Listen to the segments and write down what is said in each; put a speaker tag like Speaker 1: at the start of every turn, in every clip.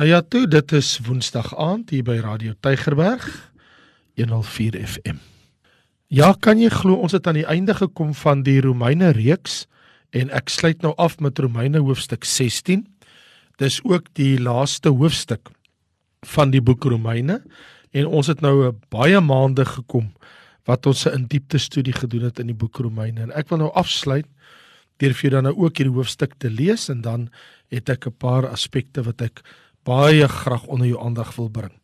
Speaker 1: Nou ja, toe, dit is Woensdag aand hier by Radio Tygerberg 104 FM. Ja, kan jy glo ons het aan die einde gekom van die Romeine reeks en ek sluit nou af met Romeine hoofstuk 16. Dis ook die laaste hoofstuk van die boek Romeine en ons het nou 'n baie maande gekom wat ons 'n diepte studie gedoen het in die boek Romeine en ek wil nou afsluit deur vir jou dan nou ook hierdie hoofstuk te lees en dan het ek 'n paar aspekte wat ek baie graag onder jou aandag wil bring.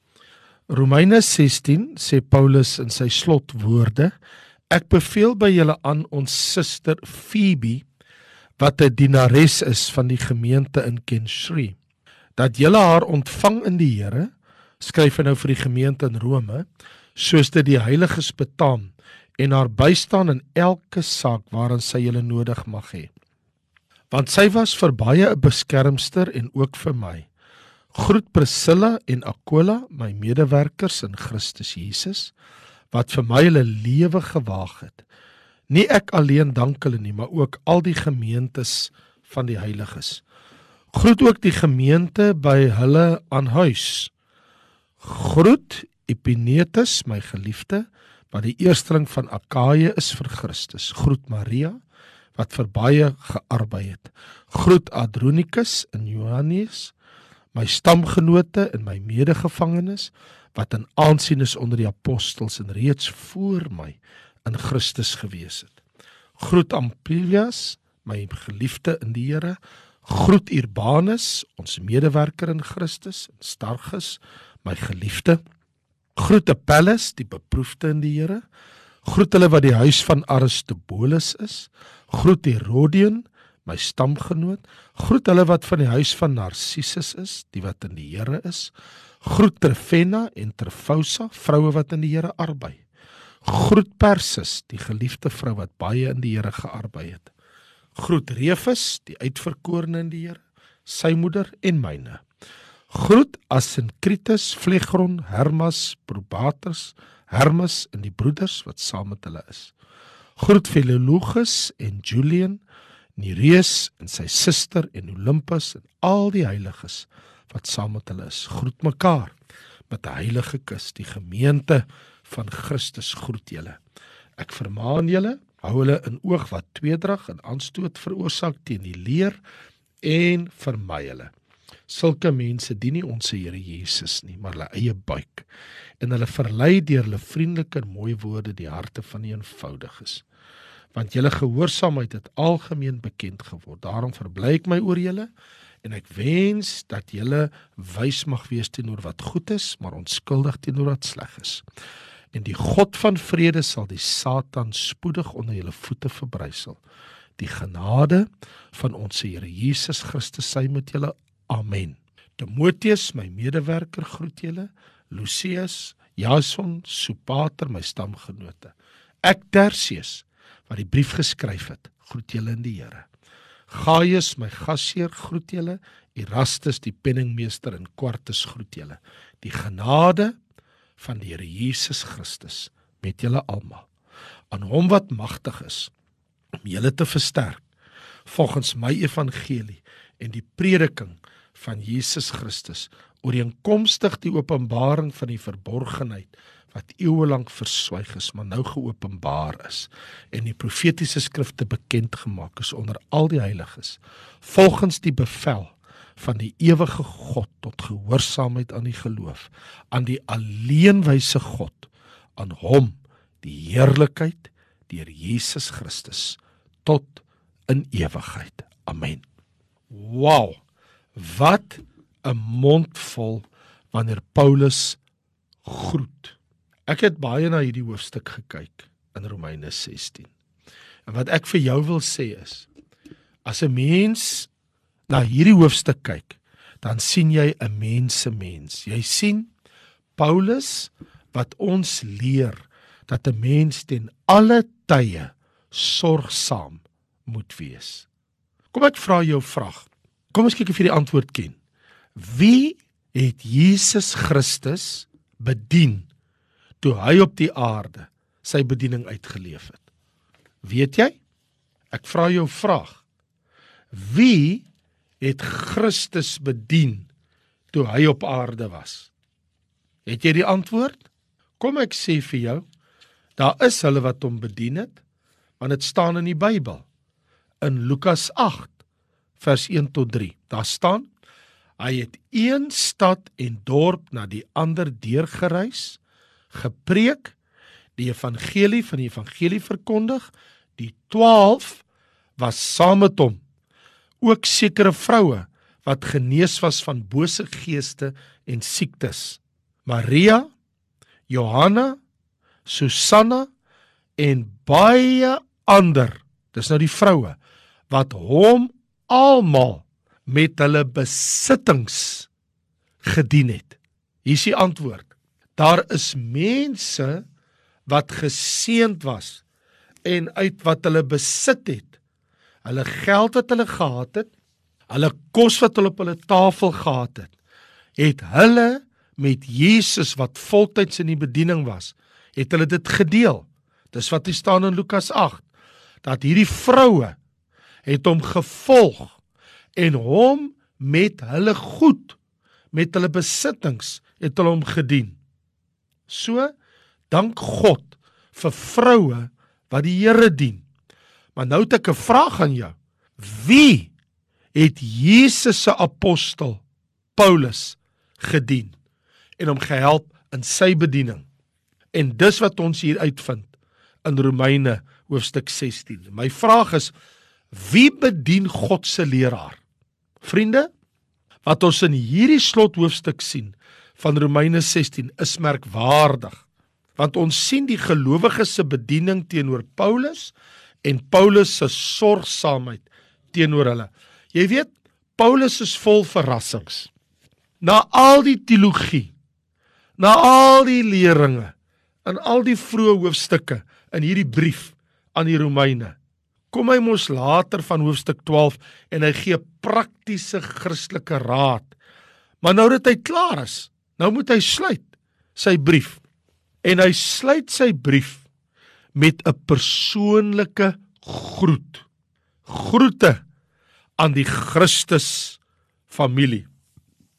Speaker 1: Romeine 16 sê Paulus in sy slotwoorde: Ek beveel by julle aan ons suster Phoebe wat 'n dienares is van die gemeente in Kenshri, dat julle haar ontvang in die Here, skryf hy nou vir die gemeente in Rome, soos dit die heiliges betaam en haar bystaan in elke saak waarin sy julle nodig mag hê. Want sy was vir baie 'n beskermster en ook vir my. Groet Priscilla en Aquila, my medewerkers in Christus Jesus, wat vir my hulle lewe gewaag het. Nie ek alleen dank hulle nie, maar ook al die gemeentes van die heiliges. Groet ook die gemeente by hulle aan huis. Groet Epinetus, my geliefde, wat die eersteling van Akaia is vir Christus. Groet Maria wat vir baie gearbei het. Groet Adronikus en Johannes, my stamgenote en my medegevangenes wat in aansien is onder die apostels en reeds voor my in Christus gewees het. Groet Amplias, my geliefde in die Here. Groet Urbanus, ons medewerker in Christus, en Stargus, my geliefde. Groet Apelles, die beproefde in die Here. Groet hulle wat die huis van Aristobulus is. Groet Herodion, my stamgenoot. Groet hulle wat van die huis van Narcissus is, die wat in die Here is. Groet Trefena en Trefousa, vroue wat in die Here arbei. Groet Persis, die geliefde vrou wat baie in die Here gearbei het. Groet Refus, die uitverkorene in die Here, sy moeder en myne. Groet Asinkritus, Phlegron, Hermas, Probatus, Hermes en die broeders wat saam met hulle is. Groet Philologus en Julian, Nereus en sy suster en Olympus en al die heiliges wat saam met hulle is. Groet mekaar met 'n heilige kus. Die gemeente van Christus groet julle. Ek vermaan julle, hou hulle in oog wat tweedrag en aanstoot veroorsaak teen die leer en vermy hulle. Sulke mense dien nie ons Here Jesus nie, maar hulle eie buik. En hulle verlei deur hulle vriendelike en mooi woorde die harte van die eenvoudiges. Want julle gehoorsaamheid het algemeen bekend geword. Daarom verbly ek my oor julle en ek wens dat julle wys mag wees teenoor wat goed is, maar onskuldig teenoor wat sleg is. En die God van vrede sal die Satan spoedig onder julle voete verbrysel. Die genade van ons Here Jesus Christus sy met julle Amen. Timoteus, my medewerker, groet julle. Lucius, Jason, Sopater, my stamgenote. Ek Tertius, wat die brief geskryf het, groet julle in die Here. Gaius, my gasheer, groet julle. Erastus, die penningmeester en Quartus groet julle. Die genade van die Here Jesus Christus met julle almal. Aan hom wat magtig is om julle te versterk volgens my evangelie en die prediking van Jesus Christus ooreenkomstig die openbaring van die verborgenheid wat eeue lank verswyg is maar nou geopenbaar is en die profetiese skrifte bekend gemaak is onder al die heiliges volgens die bevel van die ewige God tot gehoorsaamheid aan die geloof aan die alleenwyse God aan hom die heerlikheid deur Jesus Christus tot in ewigheid. Amen. Wow Wat 'n mondvol wanneer Paulus groet. Ek het baie na hierdie hoofstuk gekyk in Romeine 16. En wat ek vir jou wil sê is as 'n mens na hierdie hoofstuk kyk, dan sien jy 'n mense mens. Jy sien Paulus wat ons leer dat 'n mens ten alle tye sorgsaam moet wees. Kom ek vra jou vraag. Kom ons kyk of jy die antwoord ken. Wie het Jesus Christus bedien toe hy op die aarde sy bediening uitgeleef het? Weet jy? Ek vra jou 'n vraag. Wie het Christus bedien toe hy op aarde was? Het jy die antwoord? Kom ek sê vir jou, daar is hulle wat hom bedien het, want dit staan in die Bybel. In Lukas 8 vers 1 tot 3. Daar staan: Hy het een stad en dorp na die ander deurgereis, gepreek, die evangelie van die evangelie verkondig. Die 12 was saam met hom. Ook sekere vroue wat genees was van bose geeste en siektes. Maria, Johanna, Susanna en baie ander. Dis nou die vroue wat hom almal met hulle besittings gedien het. Hier is die antwoord. Daar is mense wat geseënd was en uit wat hulle besit het, hulle geld wat hulle gehad het, hulle kos wat hulle op hulle tafel gehad het, het hulle met Jesus wat voltyds in die bediening was, het hulle dit gedeel. Dis wat hier staan in Lukas 8 dat hierdie vroue het hom gevolg en hom met hulle goed met hulle besittings het hulle hom gedien. So dank God vir vroue wat die Here dien. Maar nou het ek 'n vraag aan jou. Wie het Jesus se apostel Paulus gedien en hom gehelp in sy bediening? En dis wat ons hier uitvind in Romeine hoofstuk 16. My vraag is wie bedien God se leraar? Vriende, wat ons in hierdie slothoofstuk sien van Romeine 16 is merkwaardig. Want ons sien die gelowiges se bediening teenoor Paulus en Paulus se sorgsaamheid teenoor hulle. Jy weet, Paulus is vol verrassings. Na al die teologie, na al die leringe in al die vroeë hoofstukke in hierdie brief aan die Romeine. Kom hy mos later van hoofstuk 12 en hy gee praktiese Christelike raad. Maar nou dat hy klaar is, nou moet hy sluit sy brief. En hy sluit sy brief met 'n persoonlike groet. Groete aan die Christus familie.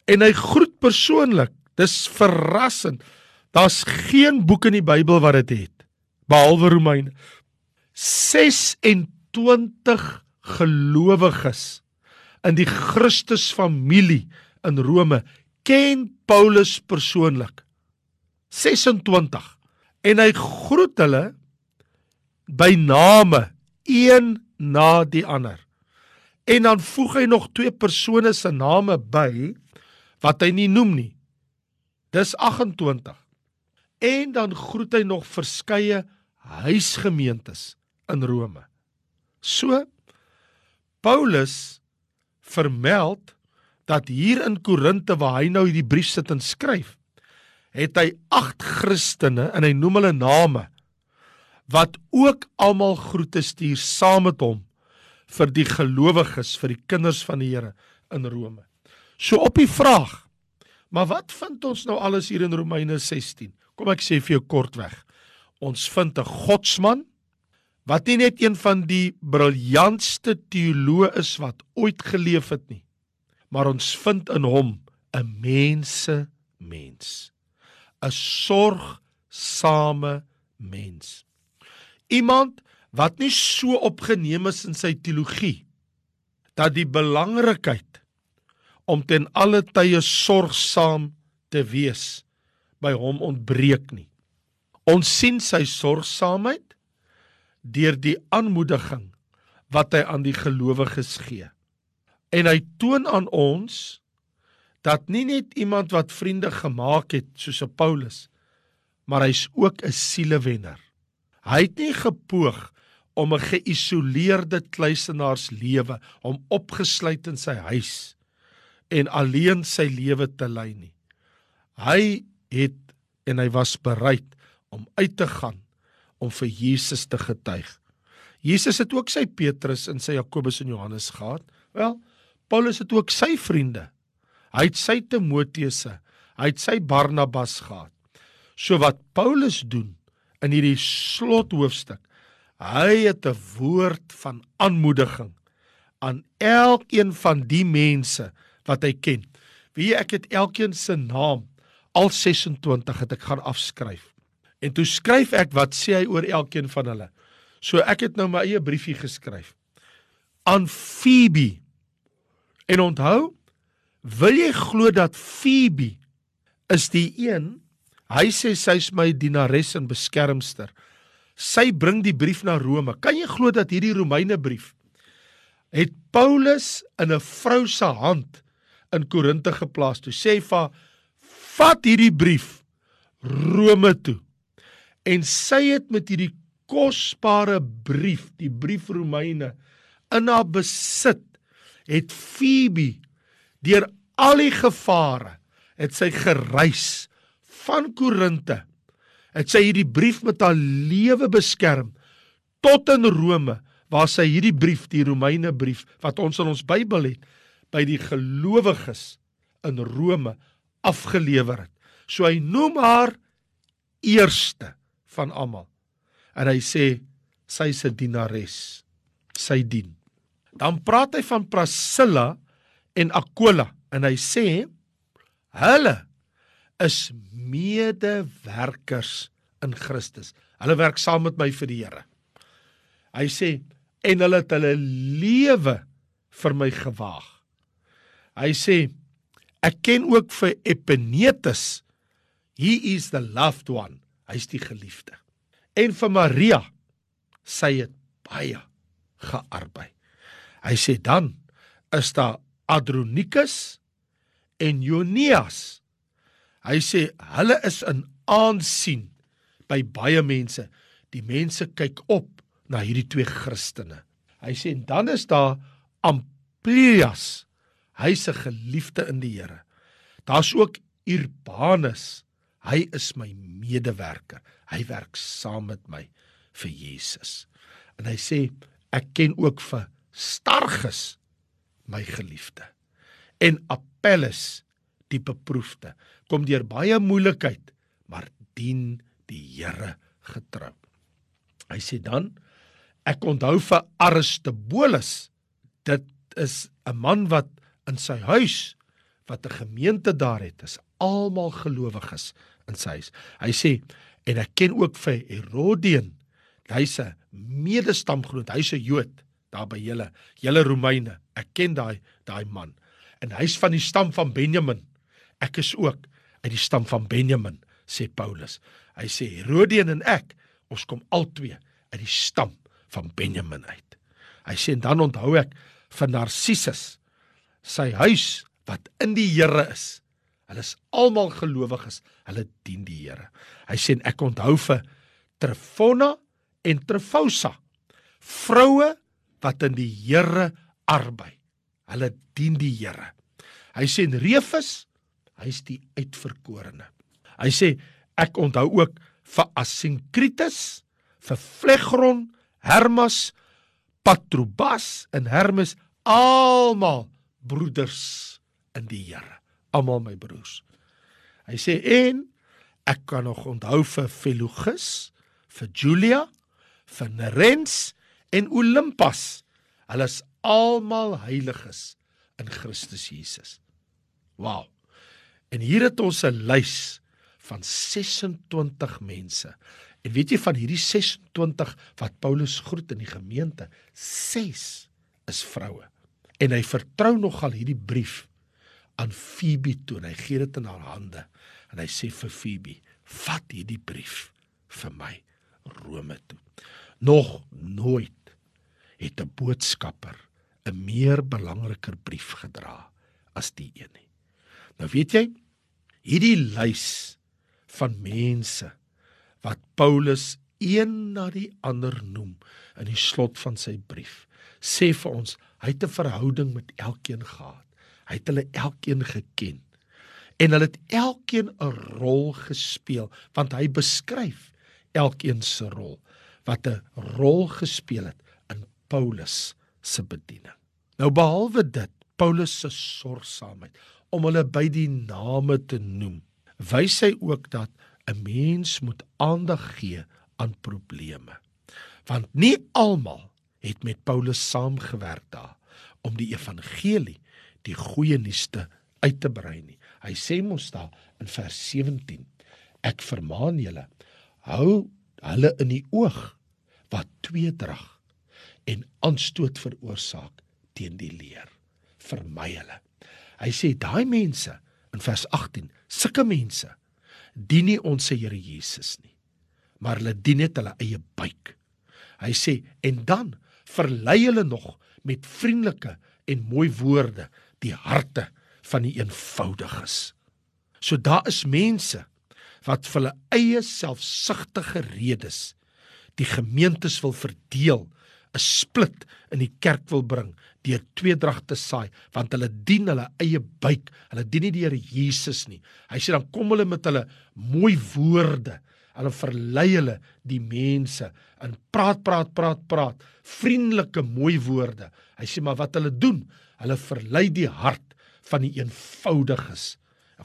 Speaker 1: En hy groet persoonlik. Dis verrassend. Daar's geen boek in die Bybel wat dit het behalwe Romeine. 26 gelowiges in die Christus familie in Rome ken Paulus persoonlik. 26 en hy groet hulle by name een na die ander. En dan voeg hy nog twee persone se name by wat hy nie noem nie. Dis 28. En dan groet hy nog verskeie huisgemeentes in Rome. So Paulus vermeld dat hier in Korinte waar hy nou hierdie brief sit en skryf, het hy 8 Christene en hy noem hulle name wat ook almal groete stuur saam met hom vir die gelowiges, vir die kinders van die Here in Rome. So op die vraag, maar wat vind ons nou alles hier in Romeine 16? Kom ek sê vir jou kortweg. Ons vind 'n godsman wat nie net een van die briljantste teoloë is wat ooit geleef het nie, maar ons vind in hom 'n mense mens, 'n sorgsame mens. Iemand wat nie so opgeneem is in sy teologie dat die belangrikheid om ten alle tye sorgsaam te wees by hom ontbreek nie. Ons sien sy sorgsaamheid deur die aanmoediging wat hy aan die gelowiges gee. En hy toon aan ons dat nie net iemand wat vriende gemaak het soos 'n Paulus, maar hy's ook 'n sielewenner. Hy het nie gepoog om 'n geïsoleerde kluisenaarslewe, om opgesluit in sy huis en alleen sy lewe te lei nie. Hy het en hy was bereid om uit te gaan om vir Jesus te getuig. Jesus het ook sy Petrus en sy Jakobus en Johannes gehad. Wel, Paulus het ook sy vriende. Hy het sy Timoteuse, hy het sy Barnabas gehad. So wat Paulus doen in hierdie slothoofstuk, hy het 'n woord van aanmoediging aan elkeen van die mense wat hy ken. Wie ek het elkeen se naam al 26 het ek gaan afskryf. En toe skryf ek wat sê hy oor elkeen van hulle. So ek het nou my eie briefie geskryf aan Phoebe. En onthou, wil jy glo dat Phoebe is die een? Hy sê sy's my dienares en beskermster. Sy bring die brief na Rome. Kan jy glo dat hierdie Romeine brief het Paulus in 'n vrou se hand in Korinte geplaas. Toe sê hy vir vat hierdie brief Rome toe. En sy het met hierdie kosbare brief, die brief Romeine in haar besit, het Phoebe deur al die gevare het sy gereis van Korinte. Het sy hierdie brief met haar lewe beskerm tot in Rome waar sy hierdie brief, die Romeine brief wat ons in ons Bybel het, by die gelowiges in Rome afgelewer het. So hy noem haar eerste van almal. En hy sê sy is 'n dienares. Sy dien. Dan praat hy van Priscilla en Aquila en hy sê hulle is medewerkers in Christus. Hulle werk saam met my vir die Here. Hy sê en hulle het hulle lewe vir my gewaag. Hy sê ek ken ook vir Epenetus. He is the loved one. Hy's die geliefde. En vir Maria sy het baie gearbei. Hy sê dan is daar Adronikus en Jonias. Hy sê hulle is in aansien by baie mense. Die mense kyk op na hierdie twee Christene. Hy sê en dan is daar Amplias Hy's 'n geliefde in die Here. Daar's ook Urbanus. Hy is my medewerker. Hy werk saam met my vir Jesus. En hy sê ek ken ook vir Stargus my geliefde. En Apelles die beproefde kom deur baie moeilikheid, maar dien die Here getrou. Hy sê dan ek onthou vir Aristobulus. Dit is 'n man wat in sy huis wat 'n gemeente daar het, is almal gelowiges in sy huis. Hy sê en ek ken ook vir Herodion, hy's 'n medestamgenoot, hy's 'n Jood daar by julle, julle Romeine. Ek ken daai daai man. En hy's van die stam van Benjamin. Ek is ook uit die stam van Benjamin, sê Paulus. Hy sê Herodion en ek, ons kom albei uit die stam van Benjamin uit. Hy sê en dan onthou ek van Narcissus sy huis wat in die Here is. Hulle is almal gelowiges. Hulle dien die Here. Hy sê ek onthou vir Trefona en Trefosa, vroue wat in die Here arbei. Hulle dien die Here. Hy sê Refus, hy's die uitverkorene. Hy sê ek onthou ook vir Asinkritus, vir Phlegron, Hermas, Patrobas en Hermes almal broeders in die Here, almal my broers. Hy sê en ek kan nog onthou vir Philogus, vir Julia, vir Nerens en Olympus. Hulle is almal heiliges in Christus Jesus. Wow. En hier het ons 'n lys van 26 mense. En weet jy van hierdie 26 wat Paulus groet in die gemeente, 6 is vroue en hy vertrou nogal hierdie brief aan Phoebe toe. Hy gee dit in haar hande en hy sê vir Phoebe: "Vat hierdie brief vir my Rome toe." Nog nooit het 'n boodskapper 'n meer belangriker brief gedra as die een nie. Nou weet jy, hierdie lys van mense wat Paulus een na die ander noem in die slot van sy brief sê vir ons hy het 'n verhouding met elkeen gehad. Hy het hulle elkeen geken. En hulle het elkeen 'n rol gespeel want hy beskryf elkeen se rol wat 'n rol gespeel het Paulus se bediening. Nou behalwe dit, Paulus se sorgsaamheid om hulle by die name te noem, wys hy ook dat 'n mens moet aandag gee aan probleme. Want nie almal het met Paulus saamgewerk daar om die evangelie, die goeie nuus te uit te brei nie. Hy sê mos daar in vers 17: Ek vermaan julle, hou hulle in die oog wat tweedrag en aanstoot veroorsaak teen die leer. Vermy hulle. Hy sê daai mense in vers 18, sulke mense dien nie ons se Here Jesus nie, maar hulle dien net hulle eie buik. Hy sê en dan verlei hulle nog met vriendelike en mooi woorde die harte van die eenvoudiges. So daar is mense wat vir hulle eie selfsugtige redes die gemeentes wil verdeel, 'n split in die kerk wil bring deur tweedrag te saai, want hulle dien hulle eie buik, hulle dien nie die Here Jesus nie. Hy sê dan kom hulle met hulle mooi woorde, hulle verlei hulle die mense in praat praat praat praat, vriendelike mooi woorde. Hy sê maar wat hulle doen, hulle verlei die hart van die eenvoudiges.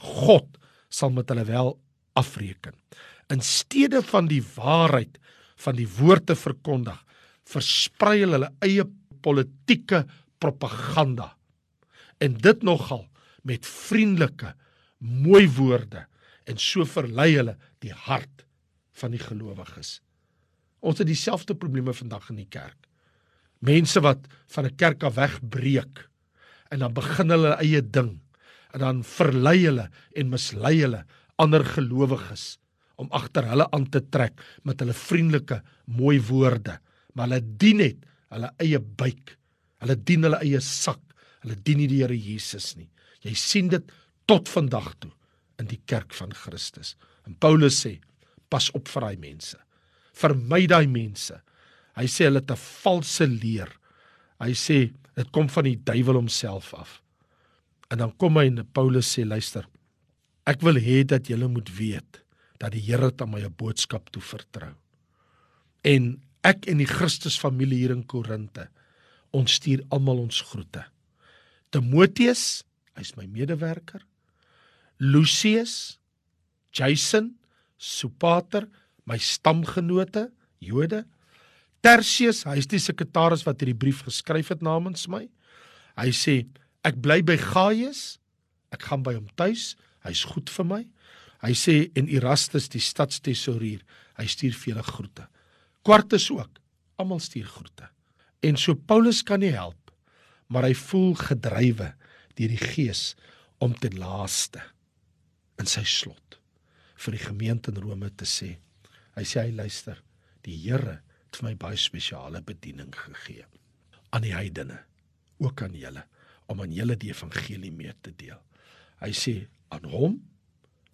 Speaker 1: God sal met hulle wel afreken. In steede van die waarheid van die woord te verkondig, versprei hulle eie politieke propaganda. En dit nogal met vriendelike, mooi woorde en so verlei hulle die hart van die gelowiges. Ons het dieselfde probleme vandag in die kerk. Mense wat van 'n kerk af wegbreek en dan begin hulle eie ding en dan verlei hulle en mislei hulle ander gelowiges om agter hulle aan te trek met hulle vriendelike mooi woorde maar hulle dien net hulle eie buik. Hulle dien hulle eie sak. Hulle dien nie die Here Jesus nie. Jy sien dit tot vandag toe in die kerk van Christus. En Paulus sê pas op vir daai mense. Vermy daai mense. Hy sê hulle het 'n valse leer. Hy sê dit kom van die duiwel homself af. En dan kom hy en Paulus sê luister Ek wil hê dat julle moet weet dat die Here aan my 'n boodskap toe vertrou. En ek en die Christus familie hier in Korinte, ons stuur almal ons groete. Timoteus, hy's my medewerker. Lucius, Jason, Sopater, my stamgenote, Jode. Tertius, hy's die sekretaris wat hierdie brief geskryf het namens my. Hy sê ek bly by Gaius. Ek gaan by hom tuis. Hy's goed vir my. Hy sê en Erastus die stadstesourier, hy stuur vir julle groete. Kwartus ook. Almal stuur groete. En so Paulus kan nie help, maar hy voel gedrywe deur die Gees om ten laaste in sy slot vir die gemeente in Rome te sê. Hy sê hy luister, die Here het vir my baie spesiale bediening gegee aan die heidene, ook aan julle om aan julle die evangelie mee te deel. Hy sê aan hom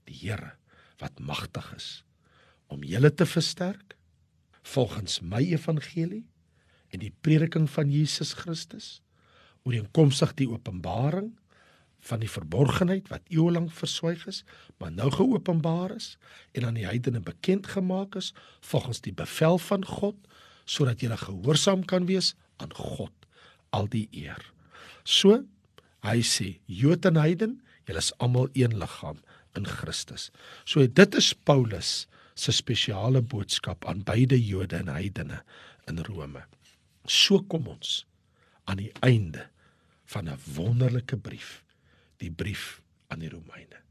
Speaker 1: die Here wat magtig is om julle te versterk volgens my evangelie en die prediking van Jesus Christus ooreenkomstig die openbaring van die verborgenheid wat eeue lank verswyg is maar nou geopenbaar is en aan die heidene bekend gemaak is volgens die bevel van God sodat julle gehoorsaam kan wees aan God al die eer so hy sê Jood en heiden Julle is almal een liggaam in Christus. So dit is Paulus se spesiale boodskap aan beide Jode en heidene in Rome. So kom ons aan die einde van 'n wonderlike brief, die brief aan die Romeine.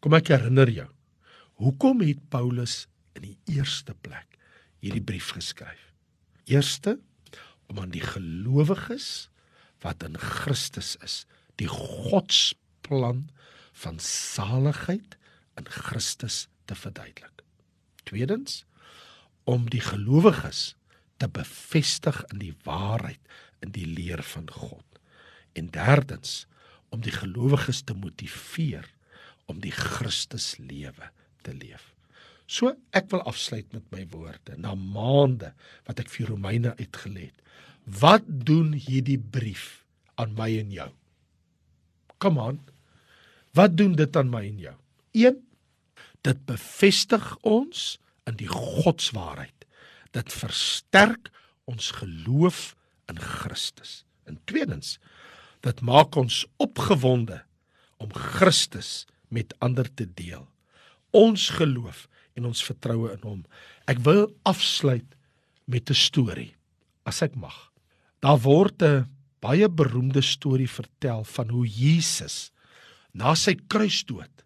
Speaker 1: Kom ek herinner jou, hoekom het Paulus in die eerste plek hierdie brief geskryf? Eerste om aan die gelowiges wat in Christus is, die Gods plan van saligheid in Christus te verduidelik. Tweedens om die gelowiges te bevestig in die waarheid in die leer van God. En derdens om die gelowiges te motiveer om die Christus lewe te leef. So ek wil afsluit met my woorde na maande wat ek vir Romeine uitgelê het. Wat doen hierdie brief aan my en jou? Kom aan, Wat doen dit aan my en jou? 1 Dit bevestig ons in die godswaarheid. Dit versterk ons geloof in Christus. En tweedens, dit maak ons opgewonde om Christus met ander te deel. Ons geloof en ons vertroue in hom. Ek wil afsluit met 'n storie as ek mag. Daar word 'n baie beroemde storie vertel van hoe Jesus na sy kruisdood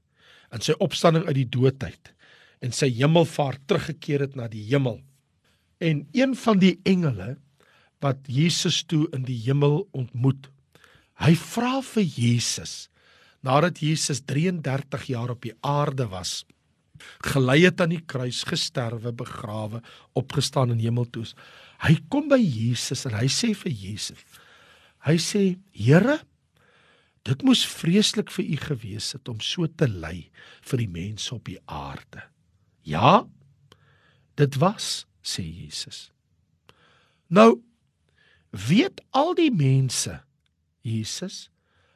Speaker 1: en sy opstanding uit die doodheid en sy hemelvaart teruggekeer het na die hemel. En een van die engele wat Jesus toe in die hemel ontmoet, hy vra vir Jesus nadat Jesus 33 jaar op die aarde was, gelei het aan die kruis, gesterwe, begrawe, opgestaan in hemel toe. Hy kom by Jesus en hy sê vir Jesus. Hy sê: "Here, dit moes vreeslik vir u gewees het om so te ly vir die mense op die aarde." Ja, dit was, sê Jesus. Nou weet al die mense Jesus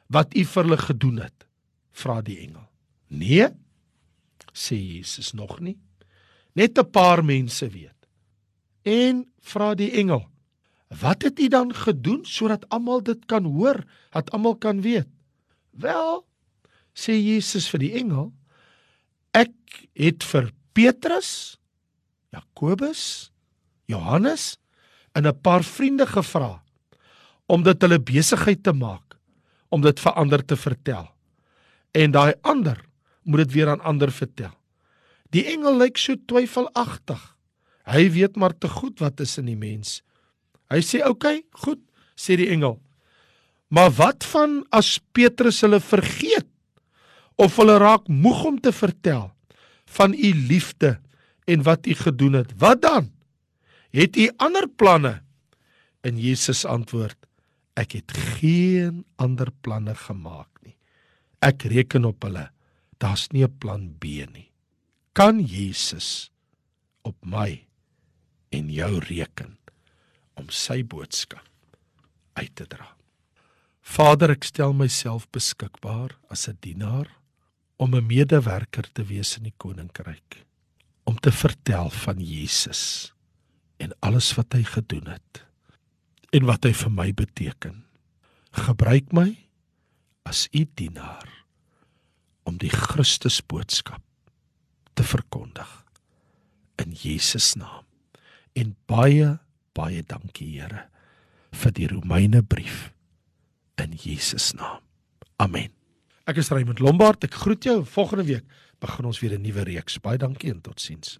Speaker 1: wat u vir hulle gedoen het? Vra die engel. Nee, sê Jesus nog nie. Net 'n paar mense weet. En vra die engel: "Wat het u dan gedoen sodat almal dit kan hoor, dat almal kan weet?" Wel, sê Jesus vir die engel: "Ek het vir Petrus, Jakobus, Johannes en 'n paar vriende gevra om dit hulle besigheid te maak om dit vir ander te vertel. En daai ander moet dit weer aan ander vertel. Die engel lyk so twyfelagtig. Hy weet maar te goed wat is in die mens. Hy sê: "Oké, okay, goed," sê die engel. "Maar wat van as Petrus hulle vergeet of hulle raak moeg om te vertel van u liefde en wat u gedoen het? Wat dan? Het u ander planne?" En Jesus antwoord: "Ek het geen ander planne gemaak nie. Ek reken op hulle." daar's nie 'n plan B nie. Kan Jesus op my en jou reken om sy boodskap uit te dra? Vader, ek stel myself beskikbaar as 'n dienaar om 'n medewerker te wees in die koninkryk om te vertel van Jesus en alles wat hy gedoen het en wat hy vir my beteken. Gebruik my as u dienaar om die Christus boodskap te verkondig in Jesus naam. En baie baie dankie Here vir die Romeine brief in Jesus naam. Amen. Ek is Raymond Lombard. Ek groet jou. Volgende week begin ons weer 'n nuwe reeks. Baie dankie en totsiens.